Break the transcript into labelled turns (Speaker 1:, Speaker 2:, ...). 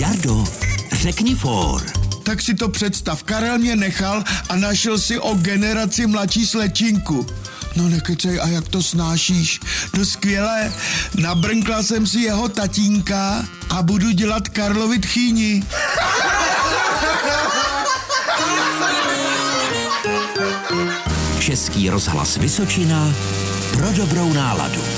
Speaker 1: Jardo, řekni for.
Speaker 2: Tak si to představ, Karel mě nechal a našel si o generaci mladší slečinku. No nekecej, a jak to snášíš? No skvěle. nabrnkla jsem si jeho tatínka a budu dělat Karlovi tchýni.
Speaker 1: Český rozhlas Vysočina pro dobrou náladu.